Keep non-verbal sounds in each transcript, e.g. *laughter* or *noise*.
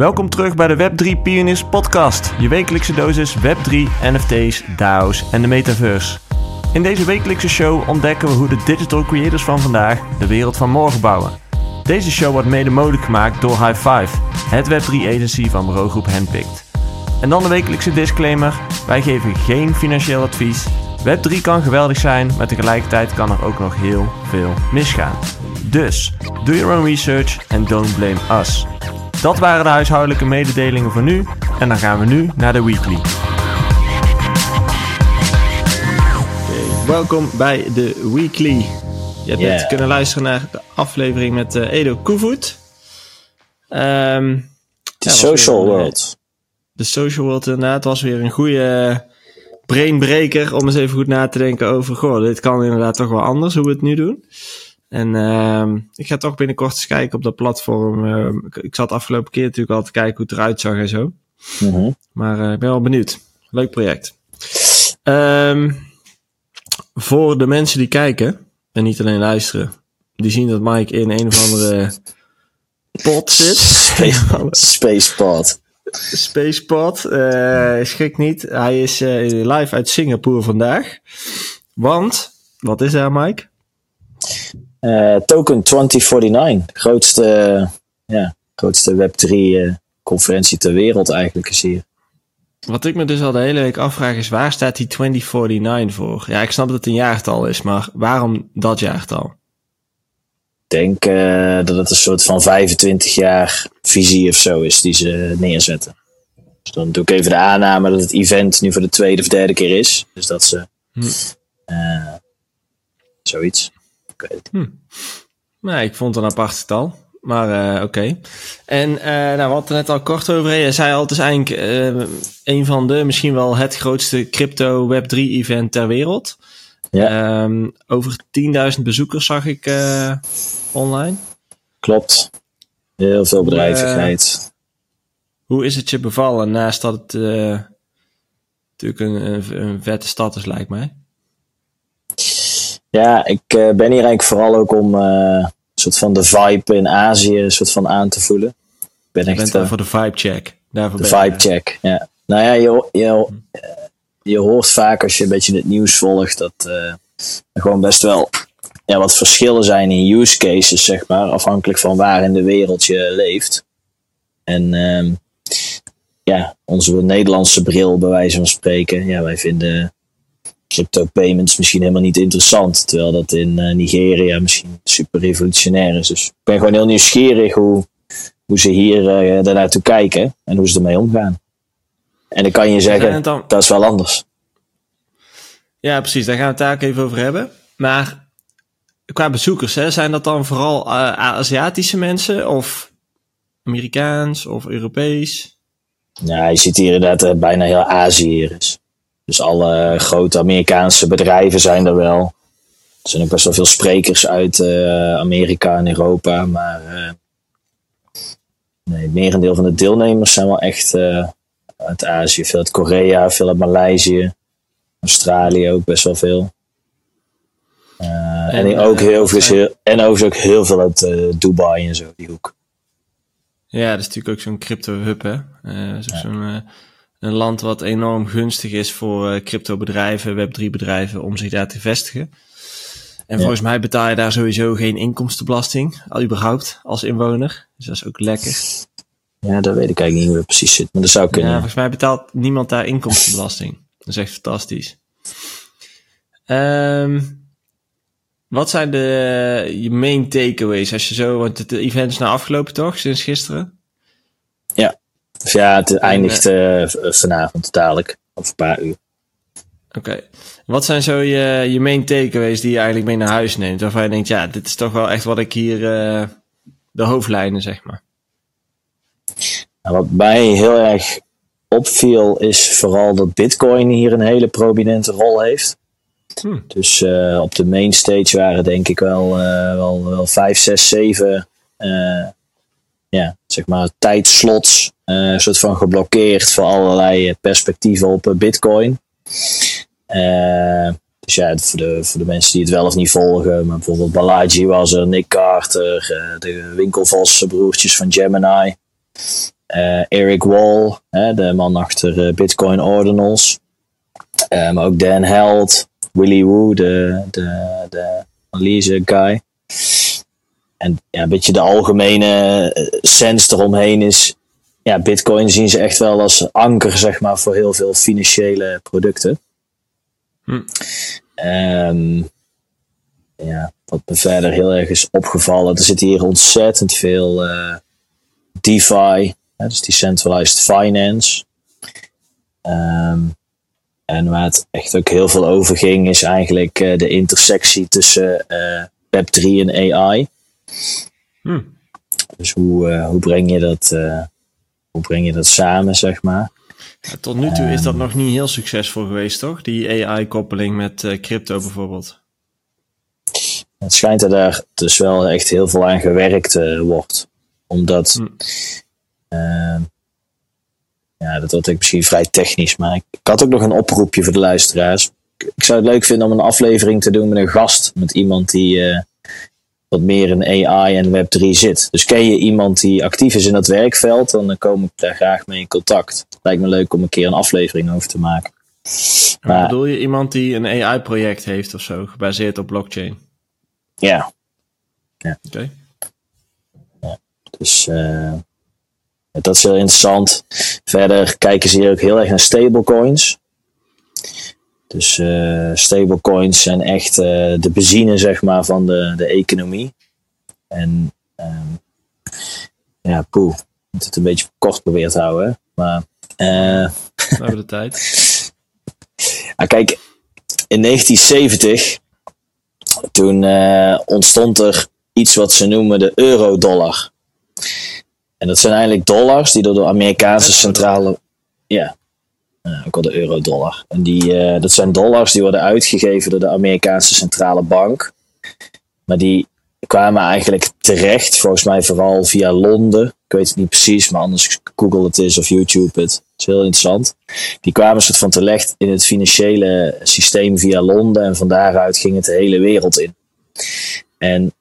Welkom terug bij de Web3 Pioneers podcast, je wekelijkse dosis Web3, NFT's, DAO's en de metaverse. In deze wekelijkse show ontdekken we hoe de digital creators van vandaag de wereld van morgen bouwen. Deze show wordt mede mogelijk gemaakt door High Five, het Web3 agency van bureaugroep Handpicked. En dan de wekelijkse disclaimer, wij geven geen financieel advies. Web3 kan geweldig zijn, maar tegelijkertijd kan er ook nog heel veel misgaan. Dus, do your own research and don't blame us. Dat waren de huishoudelijke mededelingen voor nu en dan gaan we nu naar de weekly. Okay, welkom bij de weekly. Je hebt net kunnen luisteren naar de aflevering met uh, Edo Koevoet. Um, de social world. De social world inderdaad was weer een goede brainbreaker om eens even goed na te denken over, goh, dit kan inderdaad toch wel anders hoe we het nu doen. En uh, ik ga toch binnenkort eens kijken op dat platform. Uh, ik zat afgelopen keer natuurlijk al te kijken hoe het eruit zag en zo. Mm -hmm. Maar uh, ik ben wel benieuwd. Leuk project. Um, voor de mensen die kijken en niet alleen luisteren, die zien dat Mike in een of andere pot zit. *laughs* Spacepod. Spacepod. Uh, schrik niet. Hij is live uit Singapore vandaag. Want, wat is daar, Mike? Uh, Token 2049, grootste, ja, grootste Web3-conferentie ter wereld eigenlijk is hier. Wat ik me dus al de hele week afvraag is, waar staat die 2049 voor? Ja, ik snap dat het een jaartal is, maar waarom dat jaartal? Ik denk uh, dat het een soort van 25 jaar visie of zo is die ze neerzetten. Dus dan doe ik even de aanname dat het event nu voor de tweede of derde keer is. Dus dat ze hm. uh, zoiets. Het hm. Nee, ik vond het een apart getal. Maar uh, oké. Okay. En uh, nou, we hadden net al kort over. Je zei al, het is eigenlijk uh, een van de, misschien wel het grootste crypto Web3 event ter wereld. Ja. Um, over 10.000 bezoekers zag ik online. Klopt. Heel veel bedrijvigheid. hoe is het je bevallen naast dat het natuurlijk een, een, een vette stad is, lijkt mij? Ja, ik uh, ben hier eigenlijk vooral ook om uh, een soort van de vibe in Azië een soort van aan te voelen. Ik ben je echt, bent uh, voor de vibe check. Daarvoor de vibe check, ja. Nou ja, je, je, je hoort vaak als je een beetje het nieuws volgt dat er gewoon best wel ja, wat verschillen zijn in use cases, zeg maar, afhankelijk van waar in de wereld je leeft. En um, ja, onze Nederlandse bril, bij wijze van spreken, ja, wij vinden crypto payments misschien helemaal niet interessant. Terwijl dat in uh, Nigeria misschien super revolutionair is. Dus ik ben gewoon heel nieuwsgierig hoe, hoe ze hier uh, daarnaartoe kijken en hoe ze ermee omgaan. En dan kan je zeggen, dan... dat is wel anders. Ja, precies. Daar gaan we het daar ook even over hebben. Maar qua bezoekers, hè, zijn dat dan vooral uh, Aziatische mensen of Amerikaans of Europees? Ja, je ziet hier inderdaad bijna heel Azië hier is. Dus alle grote Amerikaanse bedrijven zijn er wel. Er zijn ook best wel veel sprekers uit uh, Amerika en Europa. Maar uh, nee, het merendeel van de deelnemers zijn wel echt uh, uit Azië. Veel uit Korea, veel uit Maleisië. Australië ook best wel veel. en, en ook heel veel, en overigens ook heel veel uit Dubai en zo, die hoek. Ja, dat is natuurlijk ook zo'n crypto hub, hè? Uh, zo'n een land wat enorm gunstig is voor uh, crypto-bedrijven, Web3-bedrijven, om zich daar te vestigen. En volgens mij betaal je daar sowieso geen inkomstenbelasting, al überhaupt, als inwoner. Dus dat is ook lekker. Ja, dat weet ik eigenlijk niet hoe precies zit, maar dat zou kunnen. Ja, volgens mij betaalt niemand daar inkomstenbelasting. *laughs* Dat is echt fantastisch. Um, wat zijn de je main takeaways als je zo, want het event is nou afgelopen toch, sinds gisteren? Ja, dus ja, het eindigt uh, vanavond dadelijk, over een paar uur. Oké. Wat zijn zo je, je main takeaways die je eigenlijk mee naar huis neemt? Waarvan je denkt, ja, dit is toch wel echt wat ik hier, uh, de hoofdlijnen, zeg maar. Nou, wat mij heel erg opviel, is vooral dat Bitcoin hier een hele prominente rol heeft. Hmm. Dus uh, op de main stage waren denk ik wel, wel, wel 5, 6, 7 ja, zeg maar, tijdslots uh, soort van geblokkeerd voor allerlei eh, perspectieven op uh, Bitcoin. Dus ja, voor de, voor de mensen die het wel of niet volgen, maar bijvoorbeeld Balaji was er, Nick Carter, de Winkelvossen broertjes van Gemini. Eric Wall, de man achter Bitcoin Ordinals. maar ook Dan Held, Willy Woo, de, de, de analyse guy. En ja, een beetje de algemene sens eromheen is ja, Bitcoin zien ze echt wel als anker, zeg maar, voor heel veel financiële producten. Hm. Um, ja, wat me verder heel erg is opgevallen, er zit hier ontzettend veel uh, DeFi, hè, dus Decentralized Finance. Um, en waar het echt ook heel veel over ging, is eigenlijk uh, de intersectie tussen uh, Web3 en AI. Hm. Dus hoe, hoe breng je dat hoe breng je dat samen, zeg maar. tot nu toe is dat ehm. nog niet heel succesvol geweest, toch? Die AI-koppeling met uh, crypto bijvoorbeeld. Het schijnt dat er dus wel echt heel veel aan gewerkt uh, wordt. Omdat, hm. uh, ja, dat wordt misschien vrij technisch, maar ik, ik, had ook nog een oproepje voor de luisteraars. Ik, ik, zou het leuk vinden om een aflevering te doen met een gast, met iemand die eh, wat meer in AI en Web3 zit. Dus ken je iemand die actief is in dat werkveld, dan kom ik daar graag mee in contact. Lijkt me leuk om een keer een aflevering over te maken. Maar, bedoel je iemand die een AI-project heeft of zo, gebaseerd op blockchain? Ja. ja. Oké. Ja, dus uh, dat is heel interessant. Verder kijken ze hier ook heel erg naar stablecoins. Dus uh, stablecoins zijn echt uh, de benzine zeg maar, van de, de economie. En um, ja, poeh, moet het een beetje kort proberen te houden. Maar, uh, We hebben de tijd. *laughs* ah, kijk, in 1970, toen ontstond er iets wat ze noemen de eurodollar. En dat zijn eigenlijk dollars die door de Amerikaanse centrale. Ja, ook al de euro-dollar. En die, uh, dat zijn dollars die worden uitgegeven door de Amerikaanse centrale bank. Maar die kwamen eigenlijk terecht, volgens mij vooral via Londen. Ik weet het niet precies, maar anders Google het eens of YouTube het. Het is heel interessant. Die kwamen soort van terecht in het financiële systeem via Londen. En van daaruit ging het de hele wereld in. En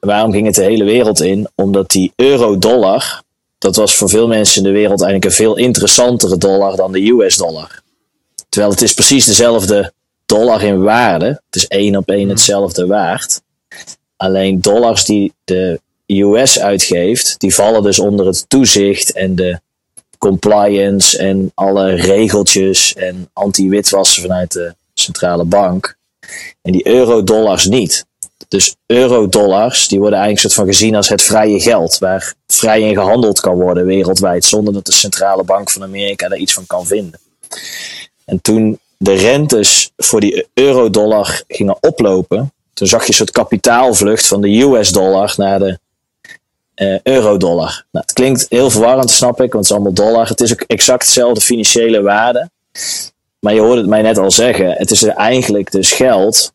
waarom ging het de hele wereld in? Omdat die euro-dollar, dat was voor veel mensen in de wereld eigenlijk een veel interessantere dollar dan de US-dollar. Terwijl het is precies dezelfde dollar in waarde. Het is één op één mhm. hetzelfde waard. Alleen dollars die de US uitgeeft, die vallen dus onder het toezicht en de compliance en alle regeltjes en anti-witwassen vanuit de centrale bank. En die euro-dollars niet. Dus eurodollars, die worden eigenlijk soort van gezien als het vrije geld, waar vrij in gehandeld kan worden wereldwijd, zonder dat de centrale bank van Amerika daar iets van kan vinden. En toen de rentes voor die eurodollar gingen oplopen, toen zag je een soort kapitaalvlucht van de US-dollar naar de uh, eurodollar. Nou, het klinkt heel verwarrend, snap ik, want het is allemaal dollar. Het is ook exact dezelfde financiële waarde. Maar je hoorde het mij net al zeggen, het is eigenlijk dus geld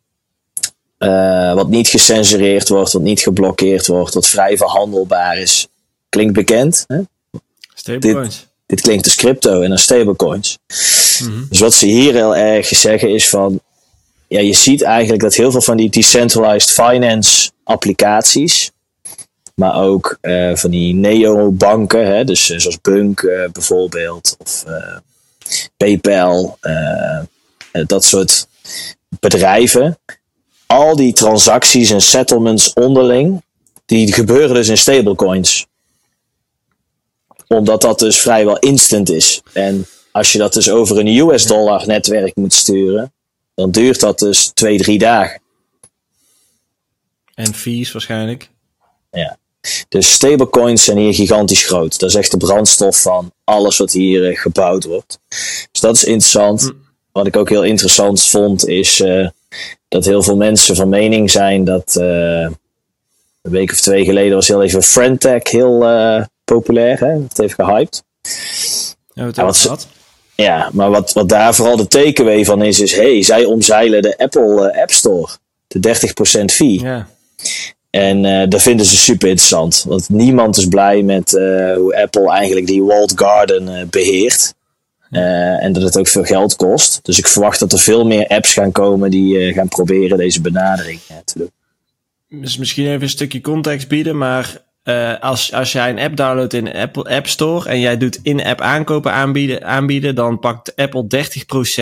uh, wat niet gecensureerd wordt, wat niet geblokkeerd wordt, wat vrij verhandelbaar is. Klinkt bekend. Hè? Stablecoins. Dit, dit, klinkt als crypto en als stablecoins. Mm Dus wat ze hier heel erg zeggen is van, ja, je ziet eigenlijk dat heel veel van die decentralized finance applicaties, maar ook uh, van die neobanken, hè, dus uh, zoals Bunk bijvoorbeeld, of PayPal, dat soort bedrijven, al die transacties en settlements onderling, die gebeuren dus in stablecoins. Omdat dat dus vrijwel instant is. En als je dat dus over een US dollar netwerk moet sturen, dan duurt dat dus twee, drie dagen. En fees waarschijnlijk. Ja. Dus stablecoins zijn hier gigantisch groot. Dat is echt de brandstof van alles wat hier uh, gebouwd wordt. Dus dat is interessant. Hm. Wat ik ook heel interessant vond, is uh, dat heel veel mensen van mening zijn dat uh, een week of twee geleden was heel even Friendtech heel uh, populair. Hè? Dat heeft gehyped. Ja, wat, ja, wat ja, maar wat, wat daar vooral de takeaway van is, is hey, zij omzeilen de Apple uh, App Store. De 30% fee. Ja. En uh, dat vinden ze super interessant. Want niemand is blij met hoe Apple eigenlijk die walled garden beheert. Uh, en dat het ook veel geld kost. Dus ik verwacht dat er veel meer apps gaan komen die uh, gaan proberen deze benadering uh, te doen. Dus misschien even een stukje context bieden, maar eh, als, als jij een app downloadt in de Apple App Store en jij doet in-app aankopen aanbieden, aanbieden, dan pakt Apple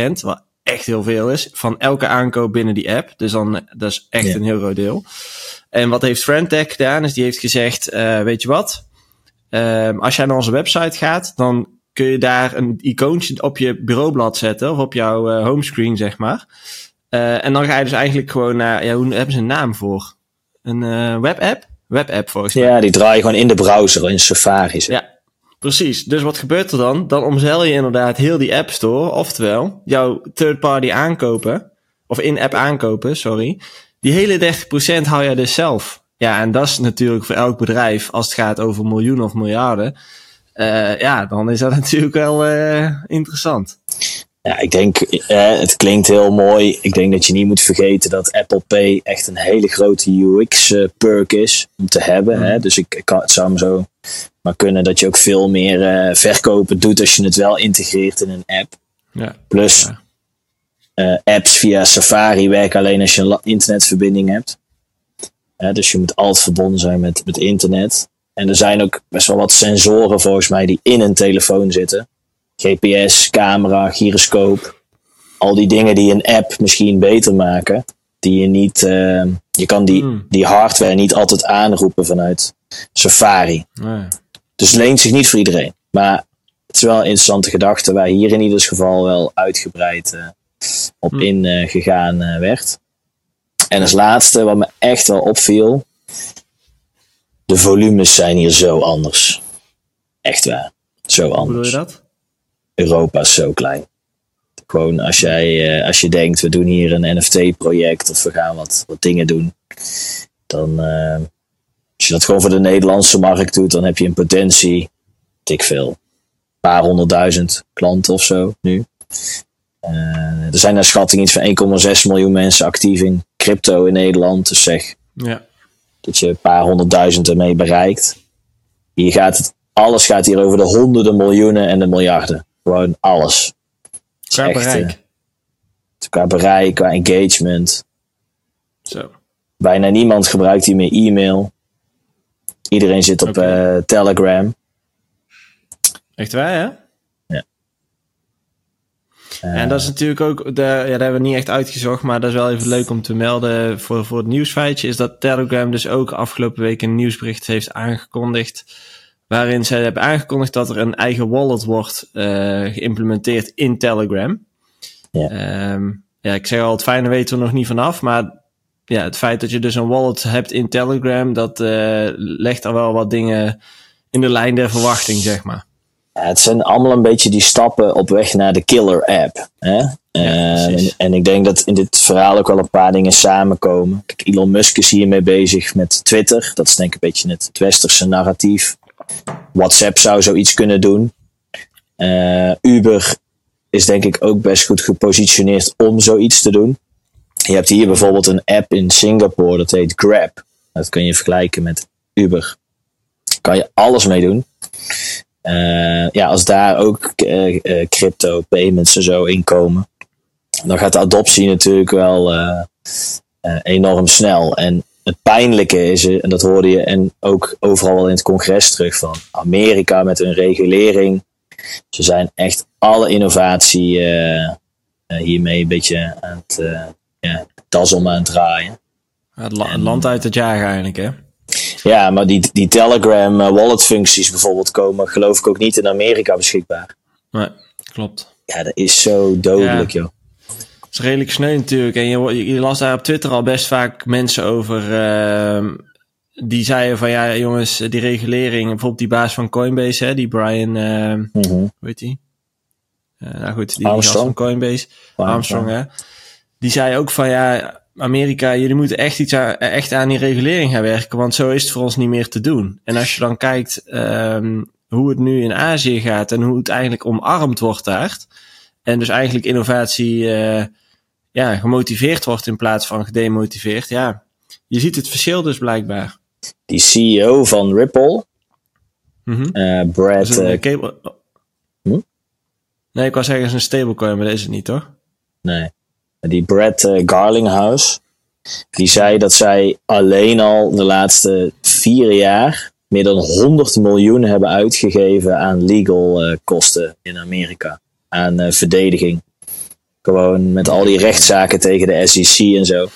30%, wat echt heel veel is, van elke aankoop binnen die app. Dus dan, dat is echt Ja. een heel groot deel. En wat heeft Friendtech gedaan, is die heeft gezegd, eh, weet je wat? Ehm, als jij naar onze website gaat, dan kun je daar een icoontje op je bureaublad zetten, of op jouw eh, homescreen, zeg maar. Eh, en dan ga je dus eigenlijk gewoon naar, ja, hoe hebben ze een naam voor? Een eh, webapp? Webapp volgens mij. Ja, die draai je gewoon in de browser, in Safari. zeg. Ja, precies. Dus wat gebeurt er dan? Dan omzeil je inderdaad heel die App Store, oftewel jouw third-party aankopen, of in-app aankopen, sorry. Die hele 30% hou jij dus zelf. Ja, en dat is natuurlijk voor elk bedrijf, als het gaat over miljoenen of miljarden, eh, ja, dan is dat *laughs* natuurlijk wel eh, interessant. Ja, ik denk, eh, het klinkt heel mooi. Ik denk dat je niet moet vergeten dat Apple Pay echt een hele grote UX-perk is om te hebben. Mm. Hè? Dus ik, ik kan, het zou me zo maar kunnen dat je ook veel meer verkopen doet als je het wel integreert in een app. Ja, Plus, Ja. apps via Safari werken alleen als je een internetverbinding hebt. Dus je moet altijd verbonden zijn met, met internet. En er zijn ook best wel wat sensoren volgens mij die in een telefoon zitten. GPS, camera, gyroscoop. Al die dingen die een app misschien beter maken. Die je niet, eh, je kan die, Hmm. die hardware niet altijd aanroepen vanuit Safari. Dus het leent zich niet voor iedereen. Maar het is wel een interessante gedachte waar hier in ieder geval wel uitgebreid eh, op Hm. ingegaan eh, werd. En als laatste, wat me echt wel opviel. De volumes zijn hier zo anders. Echt waar. Zo Hoe bedoel anders. je dat? Europa is zo klein. Gewoon als, jij, eh, als je denkt, we doen hier een NFT-project of we gaan wat, wat dingen doen. Dan, eh, als je dat gewoon voor de Nederlandse markt doet, dan heb je een potentie, dik veel, een paar honderdduizend klanten of zo nu. Eh, er zijn naar schatting iets van 1,6 miljoen mensen actief in crypto in Nederland. Dus zeg Ja, dat je een paar honderdduizend ermee bereikt. Hier gaat het, alles gaat hier over de honderden miljoenen en de miljarden. Gewoon alles. Qua echt, bereik. eh, qua bereik, qua engagement. Zo. Bijna niemand gebruikt hier meer e-mail. Iedereen zit op eh, Telegram. Echt waar, hè? Eh, En dat is natuurlijk ook, de, ja, dat hebben we niet echt uitgezocht, maar dat is wel even leuk om te melden voor, voor het nieuwsfeitje, is dat Telegram dus ook afgelopen week een nieuwsbericht heeft aangekondigd, waarin zij hebben aangekondigd dat er een eigen wallet wordt eh, geïmplementeerd in Telegram. Ja. Ehm, ja, ik zeg al, het fijne weten we nog niet vanaf, maar ja, het feit dat je dus een wallet hebt in Telegram, dat eh, legt er wel wat dingen in de lijn der verwachting, zeg maar. Het zijn allemaal een beetje die stappen op weg naar de killer app. Hè? En ik denk dat in dit verhaal ook wel een paar dingen samenkomen. Kijk, Elon Musk is hiermee bezig met Twitter. Dat is denk ik een beetje het, westerse narratief. WhatsApp zou zoiets kunnen doen. Eh, Uber is denk ik ook best goed gepositioneerd om zoiets te doen. Je hebt hier bijvoorbeeld een app in Singapore, dat heet Grab. Dat kun je vergelijken met Uber. Kan je alles mee doen. Eh, ja, als daar ook eh, eh, crypto payments en zo inkomen, dan gaat de adoptie natuurlijk wel enorm snel. En het pijnlijke is, en dat hoorde je en ook overal wel in het congres terug van Amerika met hun regulering. Ze zijn echt alle innovatie hiermee een beetje aan het, ja, das om aan het draaien. Het la- het land uit het jaar eigenlijk, hè? Ja, maar die, die Telegram eh, wallet functies bijvoorbeeld komen geloof ik ook niet in Amerika beschikbaar. Nee, klopt. Ja, dat is zo dodelijk, joh. Het is redelijk sneu natuurlijk. En je, las daar op Twitter al best vaak mensen over. ehm, die zeiden van ja, jongens, die regulering. Bijvoorbeeld die baas van Coinbase, hè, die Brian. ehm Mhm. hoe heet die? Eh, nou goed, die Armstrong. gast van Coinbase. Armstrong, hè. Die zei ook van ja, Amerika, jullie moeten echt, iets aan, echt aan die regulering gaan werken. Want zo is het voor ons niet meer te doen. En als je dan kijkt ehm, hoe het nu in Azië gaat en hoe het eigenlijk omarmd wordt daar. En dus eigenlijk innovatie eh, ja, gemotiveerd wordt in plaats van gedemotiveerd. Ja, je ziet het verschil dus blijkbaar. Die CEO van Ripple, Dat Brad, een, eh, cable- Hm? Nee, ik wou zeggen, is een stablecoin, maar dat is het niet, toch? nee, die Brad eh, Garlinghouse, die zei dat zij alleen al de laatste vier jaar meer dan 100 miljoen hebben uitgegeven aan legal eh, kosten in Amerika. Aan eh, verdediging. Gewoon met al die rechtszaken tegen de SEC en zo.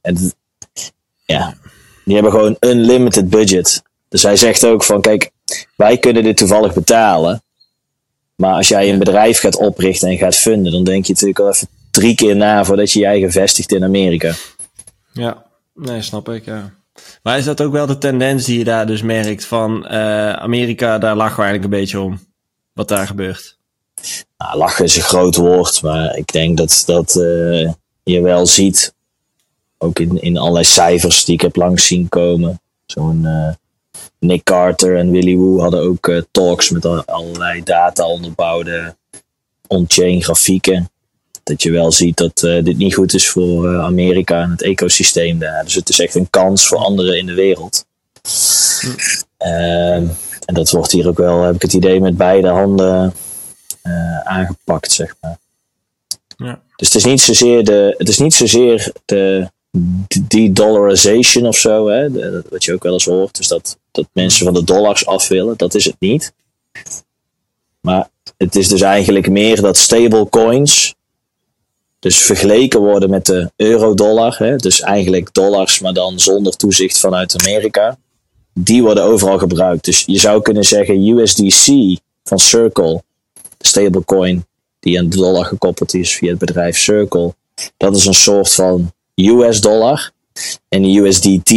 En ja, die hebben gewoon unlimited budget. Dus hij zegt ook van, kijk, wij kunnen dit toevallig betalen. Maar als jij een bedrijf gaat oprichten en gaat funden, dan denk je natuurlijk al even drie keer na voordat je je eigen vestigt in Amerika. Ja, nee, snap ik, ja. Maar is dat ook wel de tendens die je daar dus merkt van eh, Amerika, daar lachen we eigenlijk een beetje om, wat daar gebeurt? Nou, lachen is een groot woord, maar ik denk dat, dat eh, je wel ziet, ook in, in allerlei cijfers die ik heb langs zien komen. Zo'n eh, Nick Carter en Willy Woo hadden ook talks met al- allerlei data onderbouwde on-chain grafieken. Dat je wel ziet dat eh, dit niet goed is voor eh, Amerika en het ecosysteem daar. Dus het is echt een kans voor anderen in de wereld. Ehm, en dat wordt hier ook wel, heb ik het idee, met beide handen eh, aangepakt, zeg maar. Ja. Dus het is niet zozeer de, het is niet zozeer de de-dollarization of zo, hè, de- wat je ook wel eens hoort. Dus dat, dat mensen van de dollars af willen, dat is het niet. Maar het is dus eigenlijk meer dat stablecoins dus vergeleken worden met de euro-dollar. Hè, dus eigenlijk dollars, maar dan zonder toezicht vanuit Amerika. Die worden overal gebruikt. Dus je zou kunnen zeggen USDC van Circle, de stablecoin die aan de dollar gekoppeld is via het bedrijf Circle. Dat is een soort van US dollar. En USDT,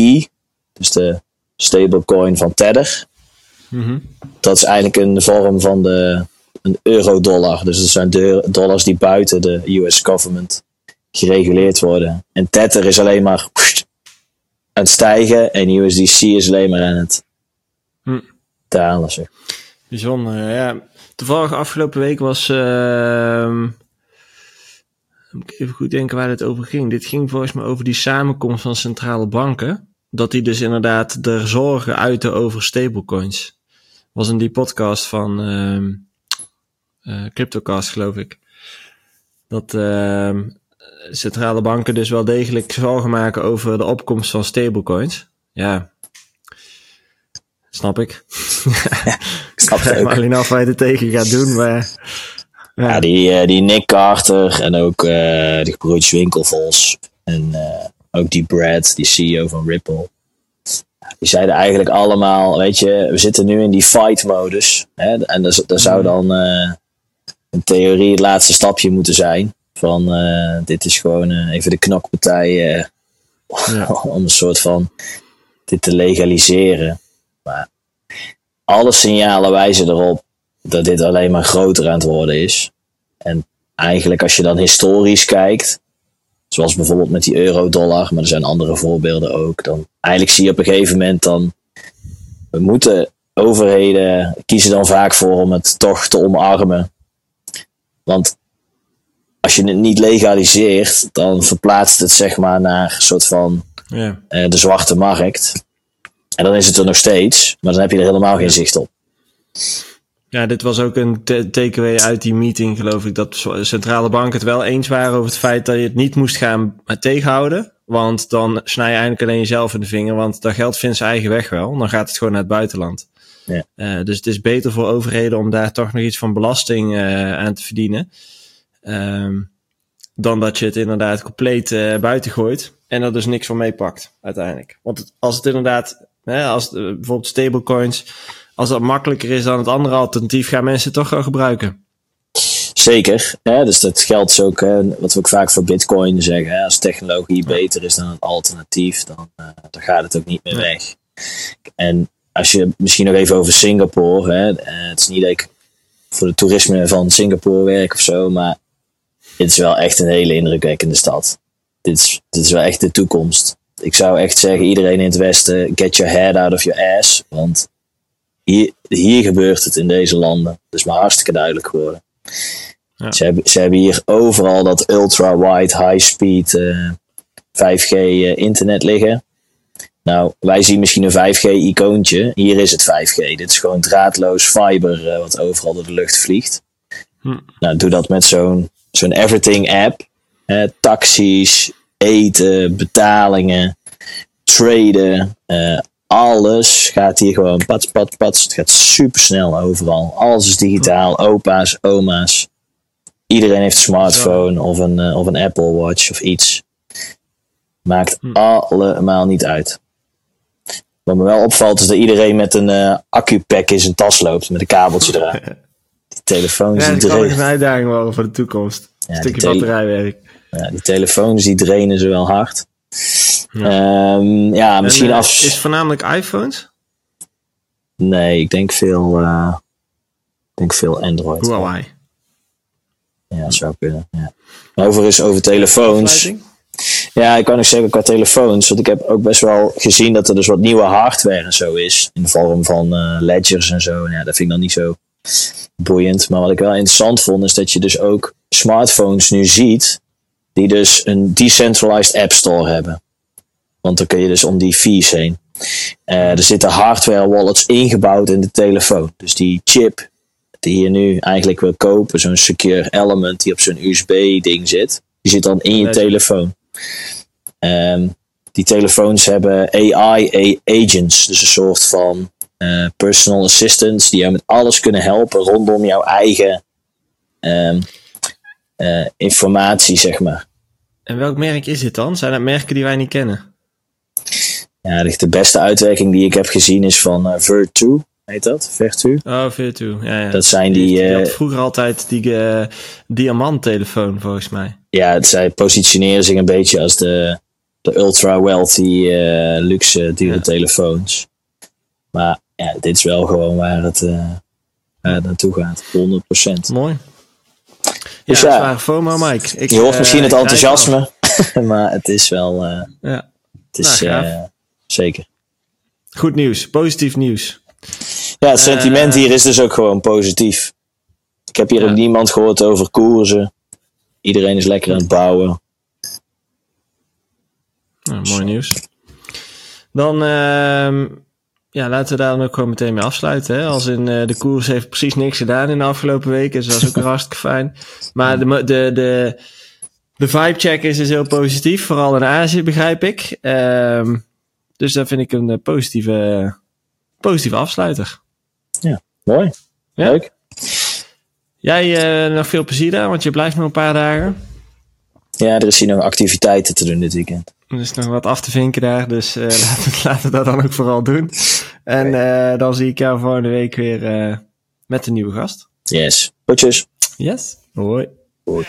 dus de stablecoin van Tether, Mhm. dat is eigenlijk een vorm van de, een euro-dollar. Dus dat zijn de dollars die buiten de US government gereguleerd worden. En Tether is alleen maar aan het stijgen en USDC is alleen maar aan het Hm. dalen. Zeg. Bijzonder, ja. Toevallig afgelopen week was. ehm, moet ik even goed denken waar het over ging. Dit ging volgens mij over die samenkomst van centrale banken. Dat die dus inderdaad de zorgen uiten over stablecoins. Was in die podcast van ehm eh, Cryptocast, geloof ik. Dat ehm, centrale banken dus wel degelijk zorgen maken over de opkomst van stablecoins. Ja. Snap ik. *laughs* Ik snap *laughs* het ook. alleen af waar je er tegen gaat doen, maar... Ja, die, eh, die Nick Carter en ook eh die broertjes Winkelvos. En eh, ook die Brad, die CEO van Ripple. Die zeiden eigenlijk allemaal, weet je, we zitten nu in die fight-modus. En dat zou dan eh, in theorie het laatste stapje moeten zijn. Van eh, dit is gewoon eh, even de knokpartij eh, Ja. *laughs* om een soort van dit te legaliseren. Maar alle signalen wijzen erop dat dit alleen maar groter aan het worden is. En eigenlijk als je dan historisch kijkt, zoals bijvoorbeeld met die euro-dollar, maar er zijn andere voorbeelden ook, dan eigenlijk zie je op een gegeven moment dan, we moeten overheden kiezen dan vaak voor om het toch te omarmen. Want als je het niet legaliseert, dan verplaatst het zeg maar naar een soort van Ja. eh, de zwarte markt. En dan is het er nog steeds, maar dan heb je er helemaal geen zicht op. ja, dit was ook een ta- takeaway uit die meeting, geloof ik. Dat centrale banken het wel eens waren over het feit dat je het niet moest gaan tegenhouden. Want dan snij je eigenlijk alleen jezelf in de vinger. Want dat geld vindt zijn eigen weg wel. Dan gaat het gewoon naar het buitenland. Ja. Eh, dus het is beter voor overheden om daar toch nog iets van belasting eh, aan te verdienen. Ehm, dan dat je het inderdaad compleet eh, buiten gooit. En er dus niks van meepakt, uiteindelijk. Want het- als het inderdaad, hè, als het, bijvoorbeeld stablecoins, als dat makkelijker is dan het andere alternatief, gaan mensen het toch wel gebruiken. Zeker. Hè? Dus dat geldt ook, hè, wat we ook vaak voor Bitcoin zeggen. Hè? Als technologie beter is dan het alternatief, dan, dan gaat het ook niet meer weg. En als je misschien nog even over Singapore. Hè? eh, het is niet dat ik voor het toerisme van Singapore werk of zo, maar het is wel echt een hele indrukwekkende stad. Dit is, dit is wel echt de toekomst. Ik zou echt zeggen, iedereen in het Westen, get your head out of your ass. Want hier, hier gebeurt het in deze landen. Dat is maar hartstikke duidelijk geworden. Ja. Ze, hebben, ze hebben hier overal dat ultra-wide, high-speed eh, 5G eh, internet liggen. Nou, wij zien misschien een 5G-icoontje. Hier is het 5G. Dit is gewoon draadloos fiber eh, wat overal door de lucht vliegt. Hm. Nou, doe dat met zo'n zo'n everything-app. Taxis, eten, betalingen, traden. eh, alles gaat hier gewoon pats, pats, pats. Het gaat super snel overal. Alles is digitaal. Opa's, oma's. Iedereen heeft een smartphone of een, eh, of een Apple Watch of iets. Maakt Hm. allemaal niet uit. Wat me wel opvalt is dat iedereen met een eh accu-pack in zijn tas loopt. Met een kabeltje eraan. *laughs* Die telefoons Ja, die dat drainen. een uitdaging worden voor de toekomst. Ja, een stukje batterijwerk. Ja, die telefoons die drainen ze wel hard. Ja. Ja, ja misschien En, eh, af. Is het voornamelijk iPhones? Nee, ik denk veel, ik denk veel Android. Huawei. Ja, dat zou kunnen. Ja. Overigens over telefoons. Ja, ik kan nog zeggen qua telefoons. Want ik heb ook best wel gezien dat er dus wat nieuwe hardware en zo is. In de vorm van eh, ledgers en zo. En ja, dat vind ik dan niet zo boeiend. Maar wat ik wel interessant vond, is dat je dus ook smartphones nu ziet. Die dus een decentralized app store hebben. Want dan kun je dus om die fees heen. Eh, er zitten hardware wallets ingebouwd in de telefoon. Dus die chip die je nu eigenlijk wil kopen, zo'n secure element die op zo'n USB-ding zit, die zit dan in je telefoon. Ehm, die telefoons hebben AI-agents, dus een soort van eh, personal assistants die jou met alles kunnen helpen rondom jouw eigen ehm, eh, informatie, zeg maar. En welk merk is dit dan? Zijn dat merken die wij niet kennen? Ja, de, beste uitwerking die ik heb gezien is van eh, Vertu, heet dat? Vertu? Oh, Virtu. Ja, ja. Dat zijn die, eh, vroeger altijd die eh, diamanttelefoon, volgens mij. ja, het- zij positioneren zich een beetje als de, de ultra wealthy, eh, luxe, dure Ja. telefoons. Maar ja, dit is wel gewoon waar het, waar naartoe gaat. 100%. Mooi. Ja, Dus ja. waar FOMO, Mike. Ik, Je hoort misschien het enthousiasme, *laughs* maar het is wel. Ja. het is Nou, zeker. Goed nieuws, positief nieuws. Ja, het sentiment Eh, hier is dus ook gewoon positief. Ik heb hier ook niemand gehoord over koersen. Iedereen is lekker aan het bouwen. Nou, mooi nieuws. Dan ehm, ja, laten we daar dan ook gewoon meteen mee afsluiten. Hè? Als in eh, de koers heeft precies niks gedaan in de afgelopen weken. Dus dat is ook *laughs* hartstikke fijn. Maar de, de, de, de vibe check is dus heel positief. Vooral in Azië, begrijp ik. Ehm, dus dat vind ik een eh, positieve, positieve afsluiter. Mooi. Ja. Leuk. Jij eh, nog veel plezier daar, want je blijft nog een paar dagen. Ja, er is hier nog activiteiten te doen dit weekend. Er is nog wat af te vinken daar, dus eh, *laughs* laten, we, dat dan ook vooral doen. En eh, dan zie ik jou volgende week weer met een nieuwe gast. Yes. Potjes. Yes. Hoi. Hoi.